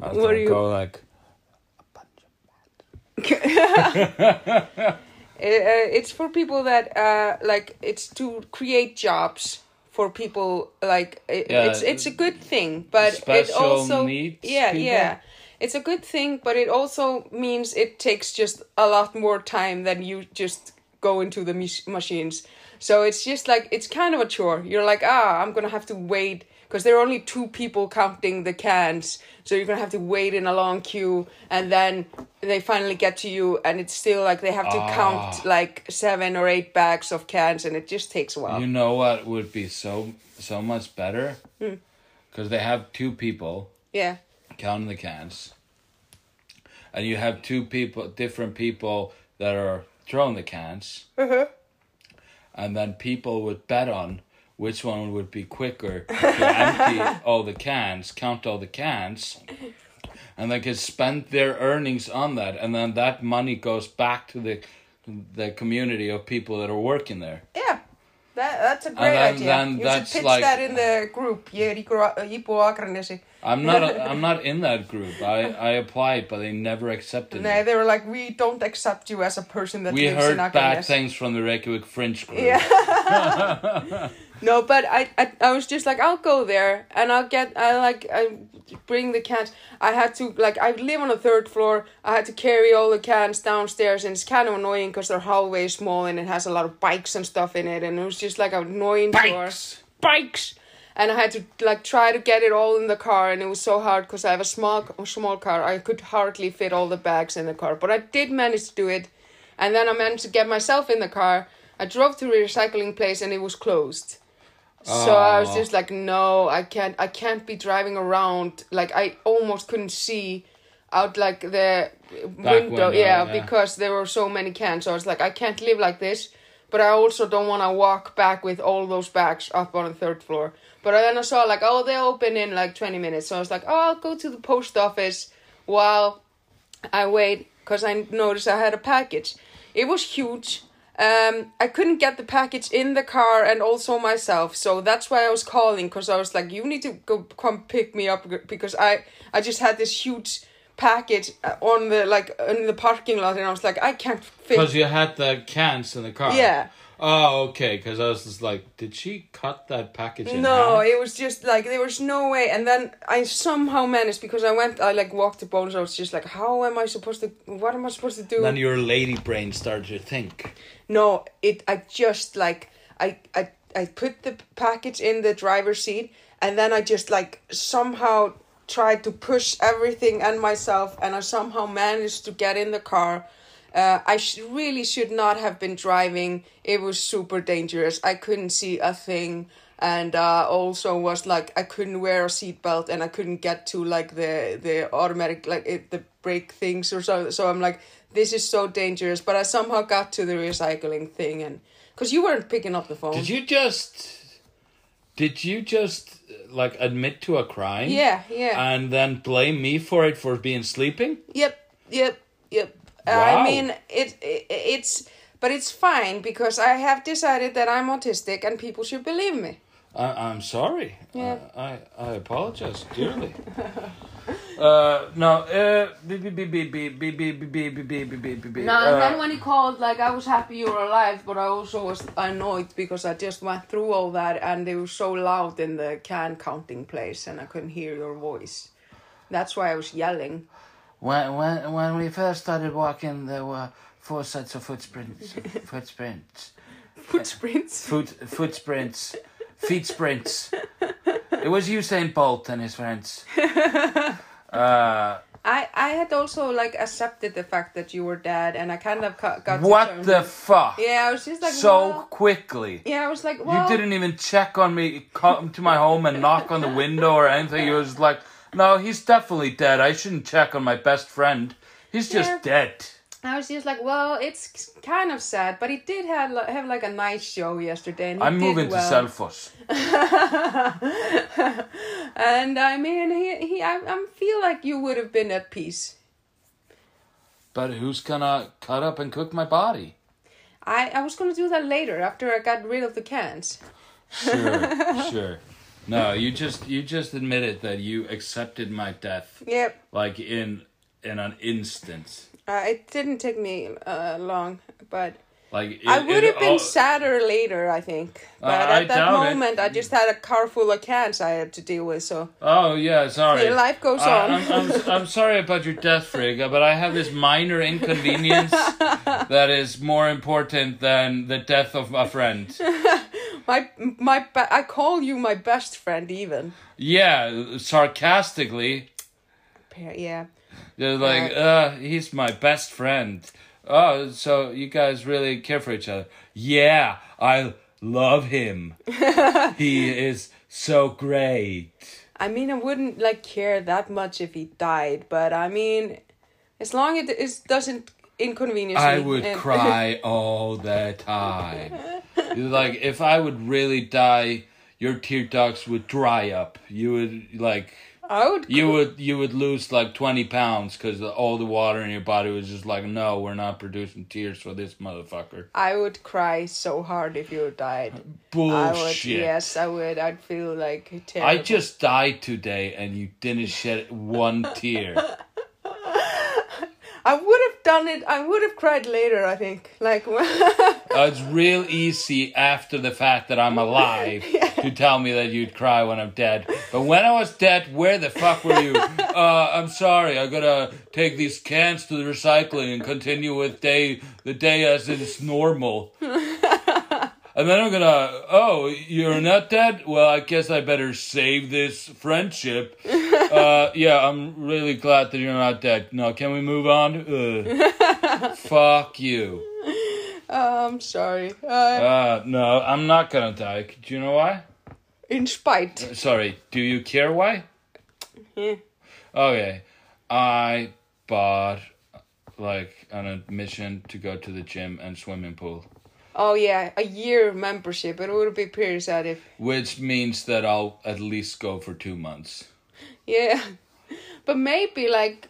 I What do you- go like, it's for people that uh like it's to create jobs for people like it, Yeah, it's it's a good thing but it also needs yeah people? yeah. It's a good thing but it also means it takes just a lot more time than you just go into the mach- machines. So it's just like it's kind of a chore. You're like ah i'm gonna have to wait because there are only two people counting the cans so you're gonna have to wait in a long queue and then they finally get to you and it's still like they have to Ah. count like seven or eight bags of cans and it just takes a while you know what would be so so much better? Hmm. Because they have two people yeah counting the cans, and you have two people, different people that are throwing the cans, uh-huh. and then people would bet on which one would be quicker to empty all the cans, count all the cans, and they could spend their earnings on that, and then that money goes back to the the community of people that are working there. yeah that, that's a great then- idea then you that's should pitch like- that in the group ég í Gro- íbúa á Akranesi I'm not. I'm not in that group. I I applied, but they never accepted Nah, me. they were like, we don't accept you as a person that We lives heard in bad things from the Reykjavik Fringe group. Yeah. no, but I, I I was just like I'll go there and I'll get I like I bring the cans. I had to like I live on the third floor. I had to carry all the cans downstairs and it's kind of annoying because their hallway is small and it has a lot of bikes and stuff in it and it was just like an annoying. Bikes. Bikes. And I had to like try to get it all in the car, and it was so hard because I have a small small car. I could hardly fit all the bags in the car, but I did manage to do it. And then I managed to get myself in the car. I drove to the recycling place, and it was closed. So I was just like, no, I can't. I can't be driving around. Like I almost couldn't see out like the window. window, yeah, yeah. because there were so many cans. So I was like, I can't live like this. But I also don't want to walk back with all those bags up on the third floor. But then I saw like, oh, they'll open in like twenty minutes. So I was like, oh, I'll go to the post office while I wait because I noticed I had a package. It was huge. Um, I couldn't get the package in the car and also myself, so that's why I was calling because I was like, "You need to go come pick me up because I I just had this huge package uh, on the like in the parking lot and I was like, I can't fit." Because you had the cans in the car. Yeah. Oh, okay. Because I was just like, did she cut that package in No, half? it was just like there was no way. And then I somehow managed because I went, I like walked the Bónus. I was just like, how am I supposed to? What am I supposed to do? Then your lady brain started to think. No, it. I just like I I I put the package in the driver's seat, and then I just like somehow tried to push everything and myself, and I somehow managed to get in the car. Uh, I sh- really should not have been driving. It was super dangerous. I couldn't see a thing, and uh, also was like I couldn't wear a seatbelt, and I couldn't get to like the the automatic like it, the brake things or so. So I'm like, this is so dangerous. But I somehow got to the recycling thing, and because you weren't picking up the phone. Did you just? Did you just like admit to a crime? Yeah, yeah. And then blame me for it for being sleeping? Yep, yep, yep. Uh, Wow. I mean, it, it it's but it's fine because I have decided that I'm autistic and people should believe me. I, I'm sorry. Yeah. I, I, I apologize dearly. uh, no. Uh, be, be, be, be, be, be, be, be, be, be, be, be, be, be, No, and uh, then when he called, like I was happy you were alive, but I also was annoyed because I just went through all that and it was so loud in the can counting place and I couldn't hear your voice. That's why I was yelling. When when when we first started walking, there were four sets of footsprints. footsprints. Footsprints. Foot footsprints. Feet sprints. It was Usain Bolt and his friends. Uh, I I had also like accepted the fact that you were dead, and I kind of got, got what the fuck? Yeah, I was just like so well- quickly. yeah, I was like, well, You didn't even check on me, come to my home and knock on the window or anything. You was like, No, he's definitely dead. I shouldn't check on my best friend. He's just Yeah. dead. I was just like, well, it's kind of sad, but he did have have like a nice show yesterday. And I'm did moving well. to Selfoss. and I mean, he he, I, I feel like you would have been at peace. But who's gonna cut up and cook my body? I I was gonna do that later after I got rid of the cans. Sure, sure. No, you just you just admitted that you accepted my death Yep. like in in an instant. Uh, it didn't take me uh, long, but Like it, I would have been all- sadder later, I think. But Uh, I at that doubt it. moment, I just had a car full of cans I had to deal with. So Oh yeah, sorry. Life goes I- on. I'm, I'm, I'm sorry about your death, Frigga, but I have this minor inconvenience that is more important than the death of a friend. my my I call you my best friend, even. Yeah, sarcastically, Yeah. they're like, uh, he's my best friend. Oh, so you guys really care for each other? Yeah, I love him. he is so great. I mean, I wouldn't like care that much if he died, but I mean, as long as it is, doesn't inconvenience I me. would and- cry all the time. like if I would really die, your tear ducts would dry up. You would like I would. you would you would lose like twenty pounds because all the water in your body was just like, no, we're not producing tears for this motherfucker. I would cry so hard if you died. I would. Bullshit. Yes, I would. I'd feel like I just died today and you didn't shed one tear. I would have done it. I would have cried later. I think. Like. Uh, it's real easy after the fact that I'm alive to tell me that you'd cry when I'm dead. But when I was dead, where the fuck were you? Uh, I'm sorry, I gotta take these cans to the recycling and continue with day the day as it's normal. And then I'm gonna, oh, you're not dead? Well, I guess I better save this friendship. Uh, yeah, I'm really glad that you're not dead. No, can we move on? Uh, fuck you. oh, I'm sorry. Uh, Uh, no, I'm not gonna die. Do you know why? in spite. Sorry, do you care why? Yeah. Okay, I bought like an admission to go to the gym and swimming pool, Oh yeah, a year membership. It would be pretty sad if. which means that I'll at least go for two months. Yeah, but maybe like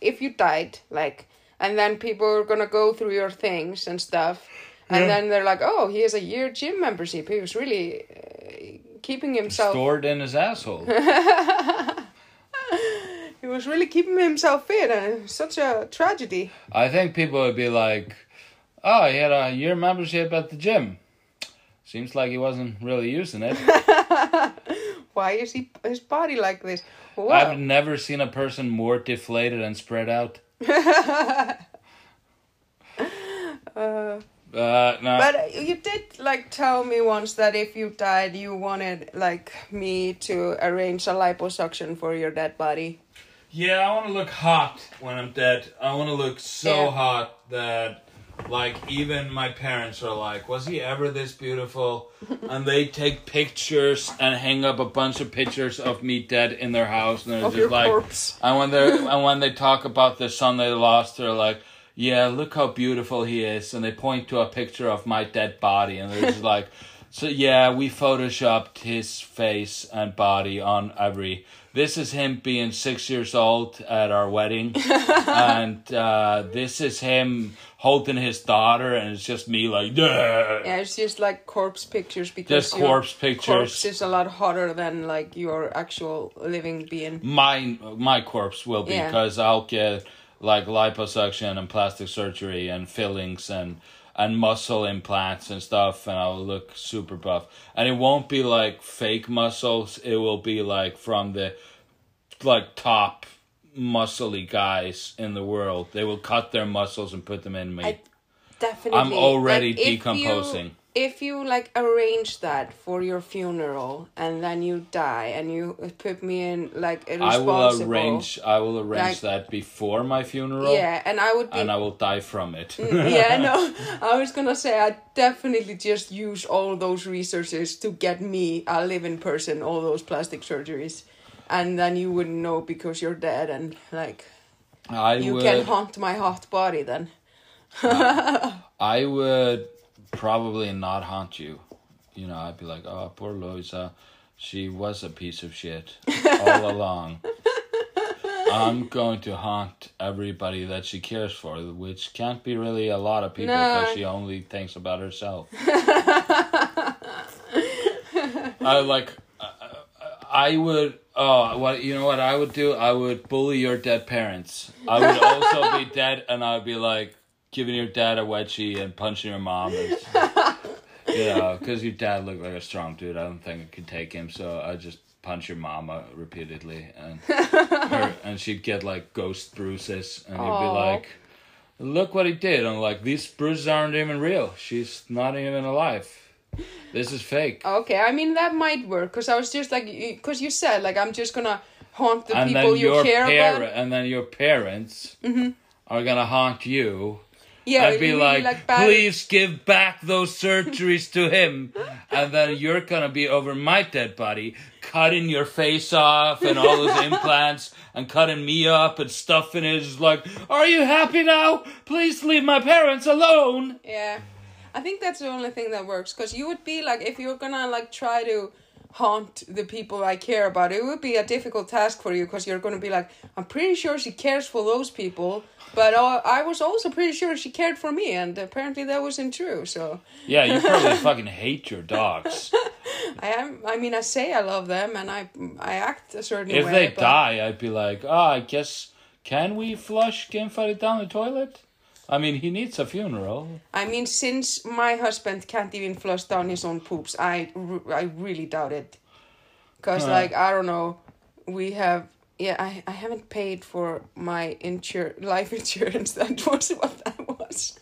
if you died, like, and then people are gonna go through your things and stuff, and Yeah. then they're like, "Oh, he has a year gym membership. He was really uh, keeping himself. Stored in his asshole. He was really keeping himself fit, and it's such a tragedy." I think people would be like, "Oh, he had a year membership at the gym. Seems like he wasn't really using it." Why is he his body like this? I've never seen a person more deflated and spread out. uh, Uh, no. but you did like tell me once that if you died, you wanted like me to arrange a liposuction for your dead body. Yeah, I want to look hot when I'm dead. I want to look so Yeah. hot that, like, even my parents are like, "Was he ever this beautiful?" and they take pictures and hang up a bunch of pictures of me dead in their house, and they're Of just like, corpse. and when they and when they talk about the son they lost, they're like, "Yeah, look how beautiful he is," and they point to a picture of my dead body, and they're just like, "So yeah, we photoshopped his face and body on every." This is him being six years old at our wedding, and uh, this is him holding his daughter, and it's just me like, "Duh." Yeah, it's just like corpse pictures because Just corpse pictures. Corpse is a lot hotter than like your actual living being. my my corpse will be Yeah. because I'll get like liposuction and plastic surgery and fillings and and muscle implants and stuff and I'll look super buff. And it won't be like fake muscles, it will be like from the like top muscly guys in the world. They will cut their muscles and put them in me. I definitely. I'm already like, if you- decomposing. If you like arrange that for your funeral and then you die and you put me in like a I will arrange I will arrange like- that before my funeral Yeah, and I would be. and I will die from it. Mm, yeah, no, I was gonna say I definitely just use all those resources to get me a living person, all those plastic surgeries. and then you wouldn't know because you're dead, and like I you would. can haunt my hot body then. I would probably not haunt you. You know, I'd be like, oh, poor Lovísa. She was a piece of shit all along. I'm going to haunt everybody that she cares for, which can't be really a lot of people No. because she only thinks about herself. I like. I- I would. Oh, what you know? What I would do? I would bully your dead parents. I would also be dead, and I would be like giving your dad a wedgie and punching your mom. And, you know, because your dad looked like a strong dude. I don't think I could take him, so I just punch your mama repeatedly, and her, and she'd get like ghost bruises, and you'd be like, "Look what he did!" I'm like, "These bruises aren't even real. She's not even alive. This is fake." Okay, I mean that might work because I was just like, because you said like I'm just gonna haunt the and people you your care parent, about. Mm-hmm. and then your parents are gonna haunt you. Yeah, I'd be really, like, please give back those surgeries to him, and then you're gonna be over my dead body, cutting your face off and all those implants, and cutting me up and stuffing it. It's like, are you happy now? Please leave my parents alone. Yeah, I think that's the only thing that works because you would be like if you're gonna like try to haunt the people I care about, it would be a difficult task for you because you're gonna be like, I'm pretty sure she cares for those people, but uh, I was also pretty sure she cared for me, and apparently that wasn't true. So Yeah, you probably fucking hate your dogs. I am. I mean, I say I love them, and I I act a certain If way. If they but- die, I'd be like, oh, I guess, can we flush Gimfari down the toilet? I mean, he needs a funeral. I mean, since my husband can't even flush down his own poops, I, I really doubt it. Because, Huh. like, I don't know, we have, yeah, I, I haven't paid for my insur- life insurance. That was what that was.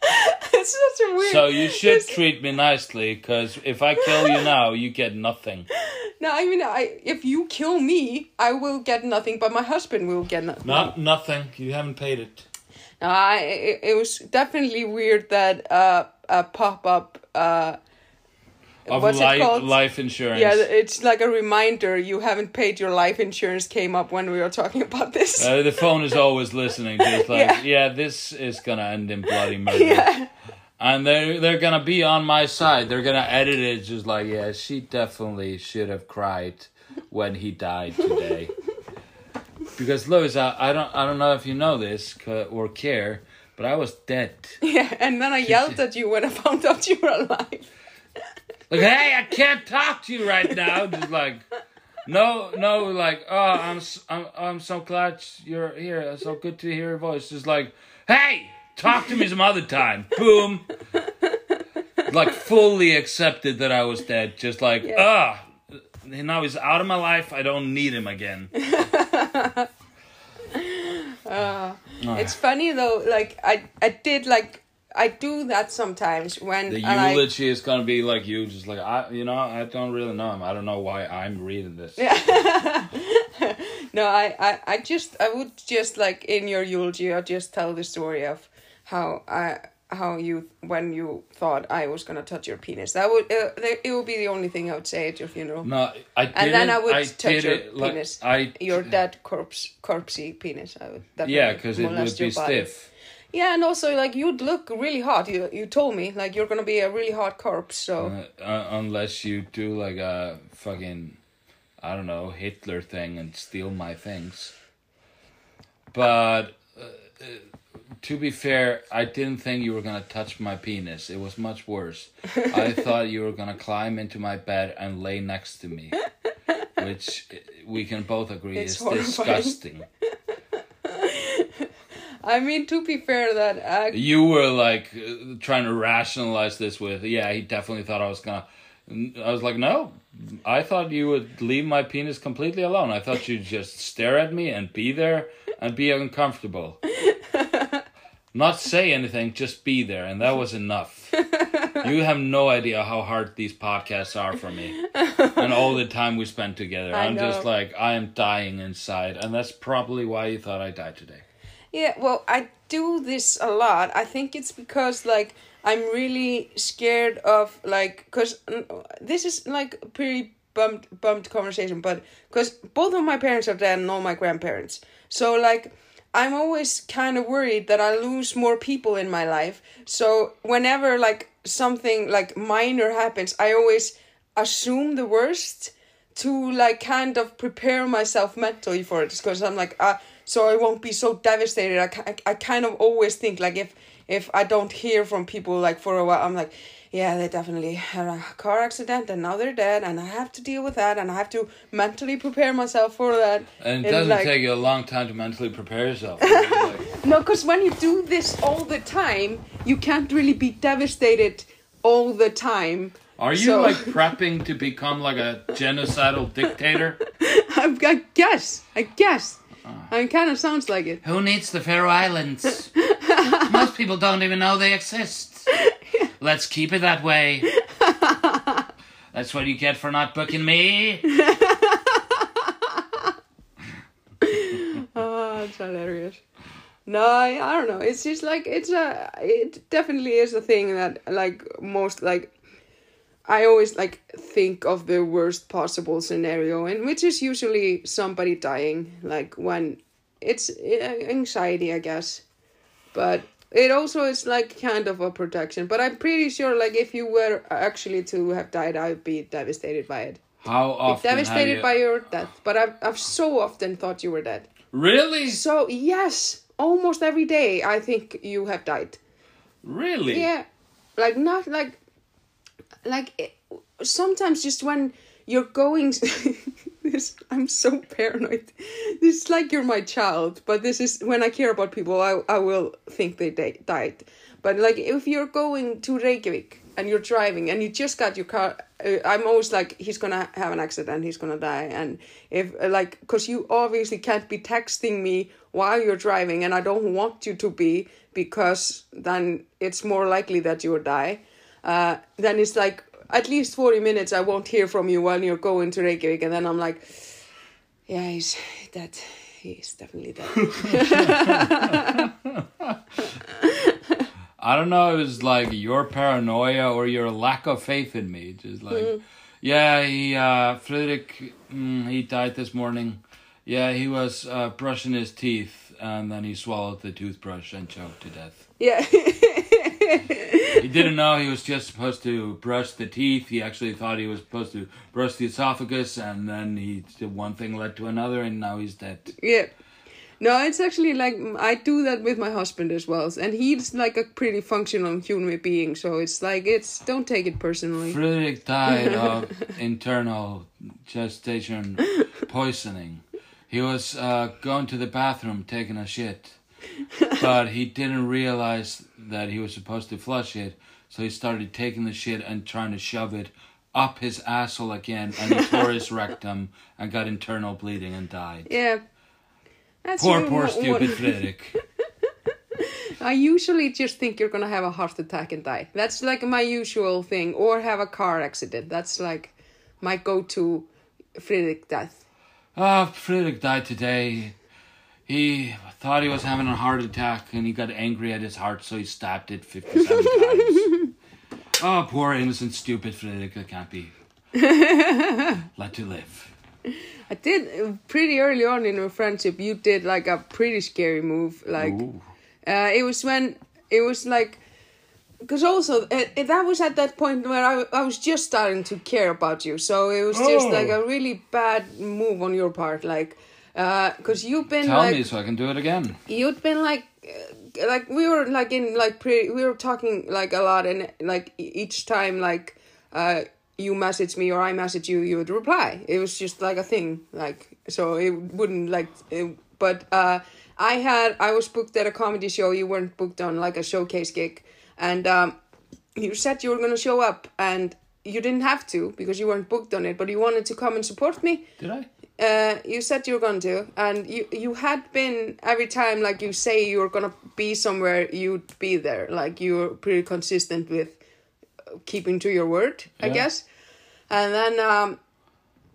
it's such a weird. So you should it's- treat me nicely, because if I kill you now, you get nothing. No, I mean, I if you kill me, I will get nothing, but my husband will get nothing. Not nothing. You haven't paid it. No, I, it, it was definitely weird that uh, a pop up. Uh, Of what's life, it called? life insurance. Yeah, it's like a reminder you haven't paid your life insurance came up when we were talking about this. Uh, the phone is always listening. Just like, Yeah. yeah. this is gonna end in bloody murder. yeah. And they're they're gonna be on my side. They're gonna edit it just like, yeah, she definitely should have cried when he died today. because Louis, I, I don't I don't know if you know this or care, but I was dead. Yeah, and then I yelled at you when I found out you were alive. Like, hey, I can't talk to you right now. Just like, no, no, like, oh, I'm, I'm, I'm so glad you're here. It's so good to hear your voice. Just like, hey, talk to me some other time. Boom. Like, fully accepted that I was dead. Just like, ah, now he's out of my life. I don't need him again. Uh, It's funny though, like I I did like I do that sometimes when The I, like, eulogy is gonna be like you, just like I, you know, I don't really know him. I don't know why I'm reading this. Yeah. no, I, I, I just, I would just like in your eulogy, I just tell the story of how I, how you, when you thought I was gonna touch your penis. That would, uh, it would be the only thing I would say at your funeral. No, I did and then I would I touch your it, like, penis, I your dead corpse, corpsey penis. I would yeah, because it would be stiff. Yeah, and also like you'd look really hot. You, you told me like you're gonna be a really hot corpse. So Uh, uh, unless you do like a fucking, I don't know, Hitler thing and steal my things. But uh, uh, to be fair, I didn't think you were gonna touch my penis. It was much worse. I thought you were gonna climb into my bed and lay next to me, which uh, we can both agree It's is horrifying. disgusting. I mean, to be fair, that uh, You were like uh, trying to rationalize this with, yeah, he definitely thought I was gonna. I was like, no, I thought you would leave my penis completely alone. I thought you'd just stare at me and be there and be uncomfortable. Not say anything, just be there, and that was enough. You have no idea how hard these podcasts are for me, and all the time we spend together. I I'm just like I am dying inside, and that's probably why you thought I died today. Yeah, well, I do this a lot. I think it's because like I'm really scared of like cuz this is like a pretty bummed bummed conversation, but because both of my parents are dead and all my grandparents, so like I'm always kind of worried that I lose more people in my life. So whenever like something like minor happens, I always assume the worst to like kind of prepare myself mentally for it because I'm like uh, so I won't be so devastated. I, I, I kind of always think like if if I don't hear from people like for a while, I'm like yeah, they definitely had a car accident and now they're dead, and I have to deal with that, and I have to mentally prepare myself for that. And it And, doesn't like- take you a long time to mentally prepare yourself. Like, No, because when you do this all the time, you can't really be devastated all the time. Are you So- like prepping to become like a genocidal dictator? I, guess. I guess, I. It kind of sounds like it. Who needs the Faroe Islands? Most people don't even know they exist. Let's keep it that way. That's what you get for not booking me. Oh, it's hilarious. No, I, I don't know. It's just like it's a. It definitely is a thing that like most like. I always like think of the worst possible scenario, and which is usually somebody dying. Like when it's uh, anxiety, I guess, but it also is like kind of a protection. But I'm pretty sure, like if you were actually to have died, I'd be devastated by it. How often? have devastated you- by your death. But I've I've so often thought you were dead. Really? So yes, almost every day I think you have died. Really? Yeah, like not like, like it, sometimes just when you're going. this I'm so paranoid. This is like you're my child, but this is when I care about people. I I will think they di- died. But like if you're going to Reykjavik and you're driving and you just got your car, uh, I'm always like he's gonna have an accident. He's gonna die. And if uh, like because you obviously can't be texting me while you're driving, and I don't want you to be because then it's more likely that you will die. Uh, then it's like at least 40 minutes I won't hear from you while you're going to Reykjavik and then I'm like yeah he's dead he's definitely dead I don't know. It was like your paranoia or your lack of faith in me. Just like, Mm. yeah, he uh, Friðrik, mm, he died this morning. Yeah, he was uh, brushing his teeth and then he swallowed the toothbrush and choked to death. yeah He didn't know he was just supposed to brush the teeth. He actually thought he was supposed to brush the esophagus, and then he did one thing led to another, and now he's dead. yeah no it's actually like I do that with my husband as well and he's like a pretty functional human being so it's like it's don't take it personally Friðrik died of internal gestation poisoning. He was uh, going to the bathroom taking a shit, but he didn't realize that he was supposed to flush it, so he started taking the shit and trying to shove it up his asshole again, and he tore his rectum and got internal bleeding and died. yeah that's Poor, poor, what- stupid Friðrik. I usually just think you're gonna have a heart attack and die. That's like my usual thing, or have a car accident. That's like my go-to Friðrik death. Ah, Friðrik died today. He thought he was having a heart attack and he got angry at his heart, so he stabbed it 57 times. Oh, poor innocent, stupid Friðrik that can't be let to live. I did uh, pretty early on in our friendship. You did like a pretty scary move. Like uh, it was when it was like because also it, it, that was at that point where I, I was just starting to care about you so it was just Oh. like a really bad move on your part like because you've been Tell like me so I can do it again. you'd been like uh, like we were like in like pre we were talking like a lot and like each time like uh you message me or i message you you would reply it was just like a thing like so it wouldn't like it, but uh i had i was booked at a comedy show you weren't booked on like a showcase gig and um you said you were gonna show up and you didn't have to because you weren't booked on it but you wanted to come and support me Did I? Uh, you said you were going to, and you you had been every time like you say you were gonna be somewhere, you'd be there. Like you were pretty consistent with keeping to your word, I guess. And then um,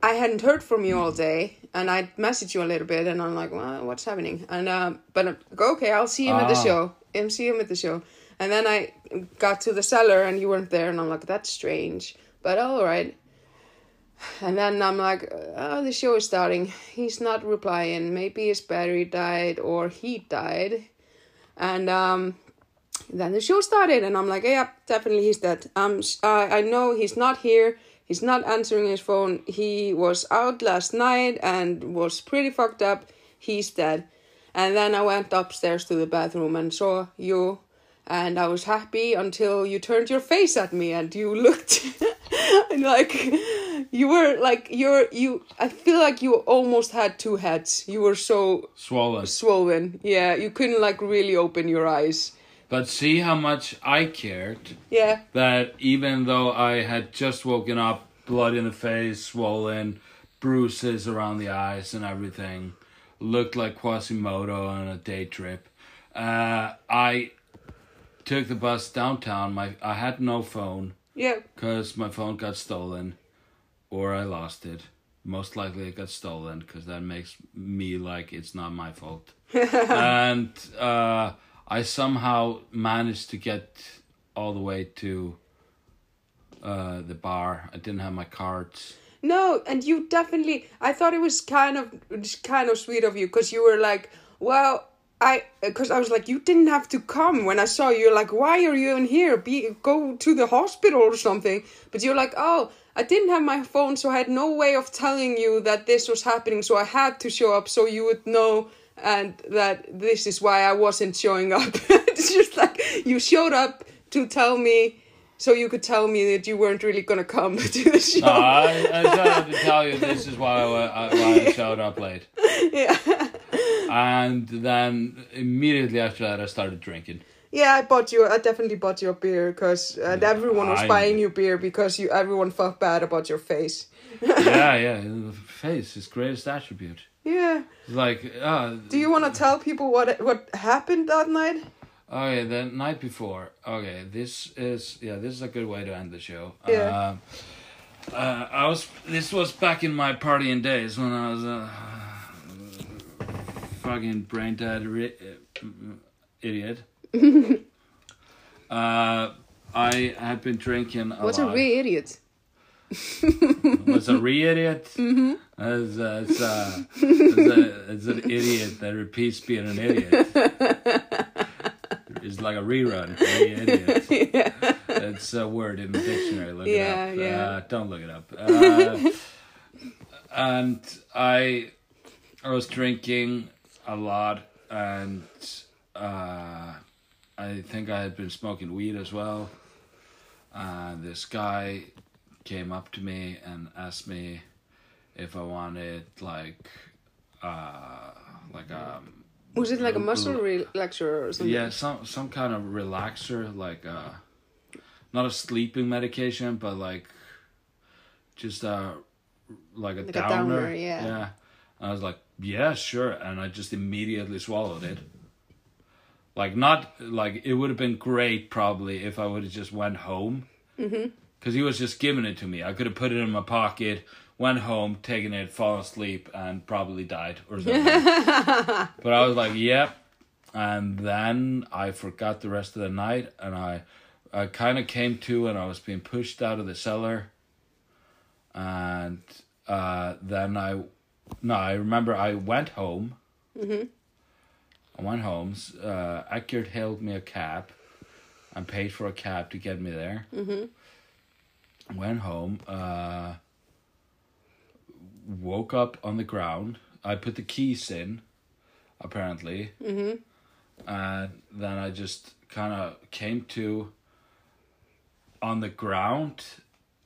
I hadn't heard from you all day, and I messaged you a little bit, and I'm like, well, what's happening? And um, but I'm okay, I'll see him at the Ah. show. And see him at the show. And then I got to the cellar, and you weren't there, and I'm like, that's strange, but all right. And then I'm like, oh, the show is starting. He's not replying. Maybe his battery died or he died. And um, then the show started, and I'm like, yeah, definitely he's dead. Um, I I know he's not here. He's not answering his phone. He was out last night and was pretty fucked up. He's dead. And then I went upstairs to the bathroom and saw you, and I was happy until you turned your face at me and you looked like you were like you're you. I feel like you almost had two heads. You were so Swollen. swollen. Yeah, you couldn't like really open your eyes. But see how much I cared Yeah, that even though I had just woken up, blood in the face, swollen, bruises around the eyes and everything, looked like Quasimodo on a day trip. Uh, I took the bus downtown. My I had no phone yeah, because my phone got stolen, or I lost it. Most likely it got stolen because that makes me like it's not my fault. and uh, I somehow managed to get all the way to uh, the bar. I didn't have my cards. No, and you definitely. I thought it was kind of, kind of sweet of you because you were like, well, I, because I was like, you didn't have to come. When I saw you, you're like, why are you in here? Be go to the hospital or something. But you're like, oh, I didn't have my phone, so I had no way of telling you that this was happening. So I had to show up so you would know, and that this is why I wasn't showing up. it's just like you showed up to tell me. So you could tell me that you weren't really gonna come to the show. I, I tried to tell you this is why I, why I showed up late. yeah. And then immediately after that, I started drinking. Yeah, I bought you. I definitely bought you a beer because and everyone was I- buying you beer because you everyone felt bad about your face. yeah, yeah. Face, is greatest attribute. Yeah. Like, uh, Do you want to tell people what what happened that night? Okay, the night before. Okay, this is yeah, this is a good way to end the show. Yeah. Um, uh, I was. This was back in my partying days when I was a fucking brain dead ri- uh, idiot. uh, I had been drinking a What's a lot. re idiot? was a re idiot. Mm-hmm. It's, uh, it's, uh, it's, a, it's an idiot that repeats being an idiot. It's like a rerun. Re idiot. It's a word in the dictionary. Look Yeah, it up. yeah. Uh, don't look it up. Uh, and I, I was drinking a lot, and uh, I think I had been smoking weed as well. And this guy came up to me and asked me if I wanted like, uh, like a Was it like a muscle relaxer or something? yeah, some some kind of relaxer, like uh, not a sleeping medication, but like just uh, like a Like a downer. downer, yeah. Yeah. And I was like, yeah, sure, and I just immediately swallowed it. Like not like it would have been great probably if I would have just went home. Mm-hmm. Because he was just giving it to me. I could have put it in my pocket, went home, taken it, fallen asleep, and probably died or something. but I was like, yep. And then I forgot the rest of the night, and I, I kind of came to, and I was being pushed out of the cellar. And uh, then I, no, I remember I went home. Mm-hmm. I went home. Uh, Eckert hailed me a cab and paid for a cab to get me there. Mm-hmm. Went home. Uh, woke up on the ground. I put the keys in, apparently. Mm-hmm. And then I just kind of came to on the ground,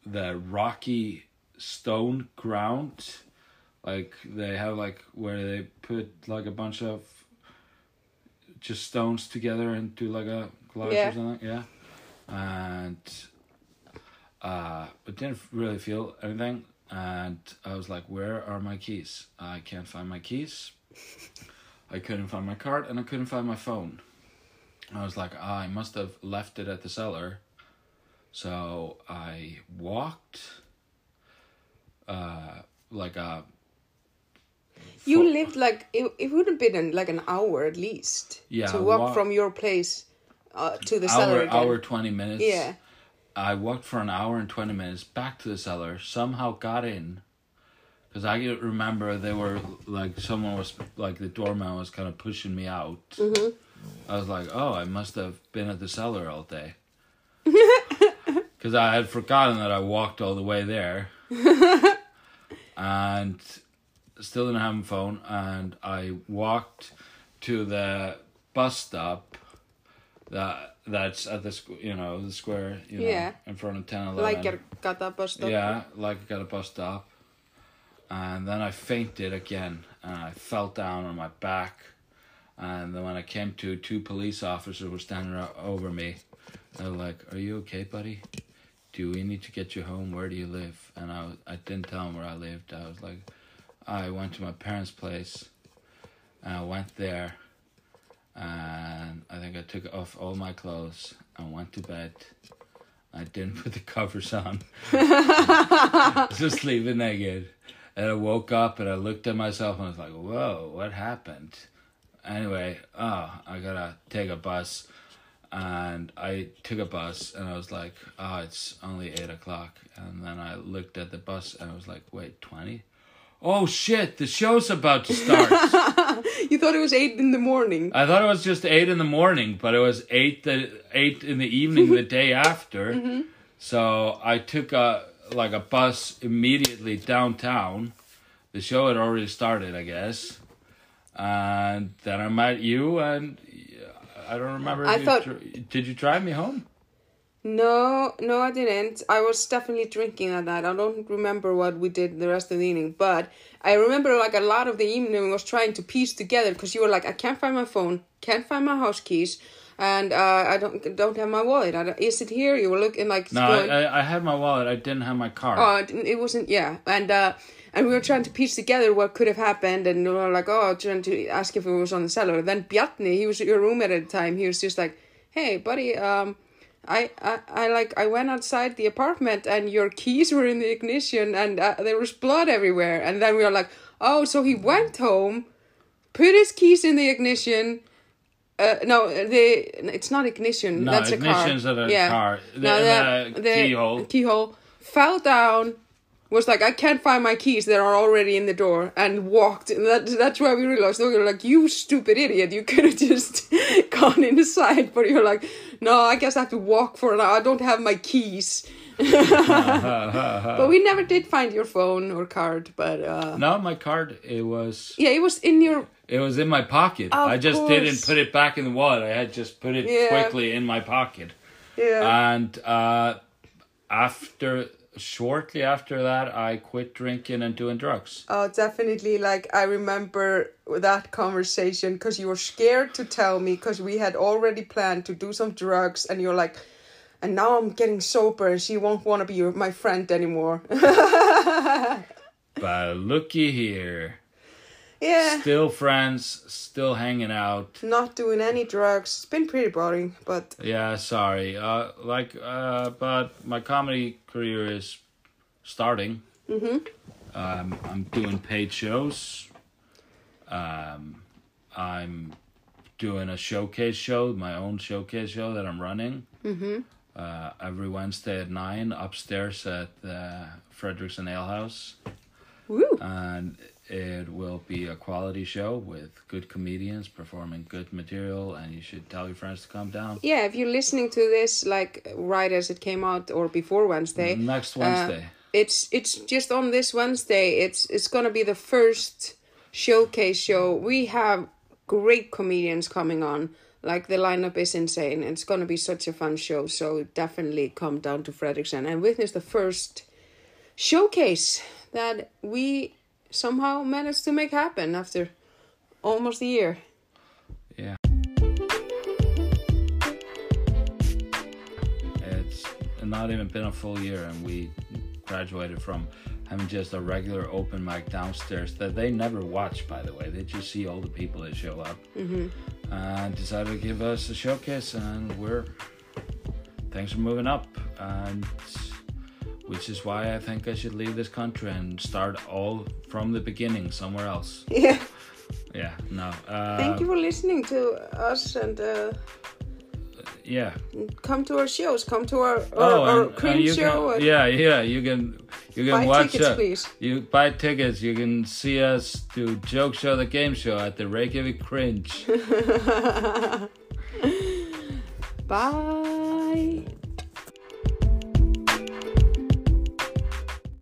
the rocky stone ground. Like they have like where they put like a bunch of just stones together into like a glass Yeah. or something. Yeah. And uh but didn't really feel anything and I was like, Where are my keys? I can't find my keys. I couldn't find my card and I couldn't find my phone. I was like, ah, I must have left it at the cellar. So I walked uh like a You fo- lived like it. It would have been like an hour at least. Yeah, To walk wa- from your place uh, to the hour cellar again. hour twenty minutes. Yeah. I walked for an hour and 20 minutes back to the cellar, somehow got in. Because I remember they were like, someone was, like, the doorman was kind of pushing me out. Mm-hmm. I was like, oh, I must have been at the cellar all day. Because I had forgotten that I walked all the way there. and still didn't have my phone. And I walked to the bus stop that that's at the you know the square you know Yeah. in front of 10 11 Like a got that bus stop. yeah like I got a bus stop. And then I fainted again and I fell down on my back. And then when I came to two police officers were standing over me. They were like are you okay buddy? Do we need to get you home? Where do you live? And I, was- I didn't tell them where I lived. I was like I went to my parents place and I went there and I think I took off all my clothes and went to bed. I didn't put the covers on. Just sleeping naked. And I woke up and I looked at myself and I was like, whoa, what happened? Anyway, oh, I gotta take a bus. And I took a bus and I was like, oh, it's only 8 o'clock. And then I looked at the bus and I was like, wait, 20? Oh shit, the show's about to start. You thought it was eight in the morning. I thought it was just eight in the morning, but it was eight the eight in the evening the day after. Mm-hmm. So I took a like a bus immediately downtown. The show had already started, I guess, and then I met you, and I don't remember. if I you thought- dr- did you drive me home? No, no, I didn't. I was definitely drinking at that. I don't remember what we did the rest of the evening, but I remember like a lot of the evening was trying to piece together because you were like, I can't find my phone, can't find my house keys, and uh, I don't don't have my wallet. Is it here? You were looking like No, I, I, I had my wallet. I didn't have my car. Oh, it, it wasn't. Yeah, and uh, and we were trying to piece together what could have happened, and we were like, oh, trying to ask if it was on the cellar. Then Bjarni, he was your roommate at the time. He was just like, hey, buddy, um. I, I, I like I went outside the apartment and your keys were in the ignition and uh, there was blood everywhere. And then we were like oh so he went home put his keys in the ignition uh, no the it's not ignition No, that's a car. a yeah. car. The- no, the keyhole. keyhole fell down was like I can't find my keys they are already in the door and walked. And that, that's why we realized we were like you stupid idiot you could have just gone inside. But you're like no I guess I have to walk for an hour I don't have my keys but we never did find your phone or card but uh no, my card. It was yeah it was in your It was in my pocket. Of I just course. didn't put it back in the wallet. I had just put it Yeah. quickly in my pocket. yeah And uh, after, shortly after that, I quit drinking and doing drugs. Oh, definitely. Like, I remember that conversation because you were scared to tell me because we had already planned to do some drugs, and you're like, and now I'm getting sober, and she won't want to be my friend anymore. But looky here. Yeah. Still friends, still hanging out. Not doing any drugs. It's been pretty boring, but Yeah, sorry. Uh, like, uh, but my comedy career is starting. Mm-hmm. Um, I'm doing paid shows. Um, I'm doing a showcase show, my own showcase show that I'm running. Mm-hmm. Uh, every Wednesday at nine upstairs at the Fredriksen Ale House, woo. and it will be a quality show with good comedians performing good material, and you should tell your friends to come down. Yeah, if you're listening to this like right as it came out or before Wednesday, Next uh, Wednesday. it's it's just on this Wednesday. It's it's gonna be the first showcase show. We have great comedians coming on. Like the lineup is insane. It's gonna be such a fun show. So definitely come down to Fredriksen and witness the first showcase that we somehow managed to make happen after almost a year. Yeah. It's not even been a full year, and we graduated from having just a regular open mic downstairs that they never watch, by the way. They just see all the people that show up. Mm-hmm. And decided to give us a showcase, and we're things are moving up, and which is why I think I should leave this country and start all from the beginning somewhere else. Yeah. Yeah, no. Uh, Thank you for listening to us and uh, yeah. come to our shows. Come to our our, Oh, our and, uh, cringe you show. can, yeah, yeah. You can you can Buy watch tickets, uh, please. You buy tickets. You can see us do joke show, the game show at the Reykjavik Cringe. Bye.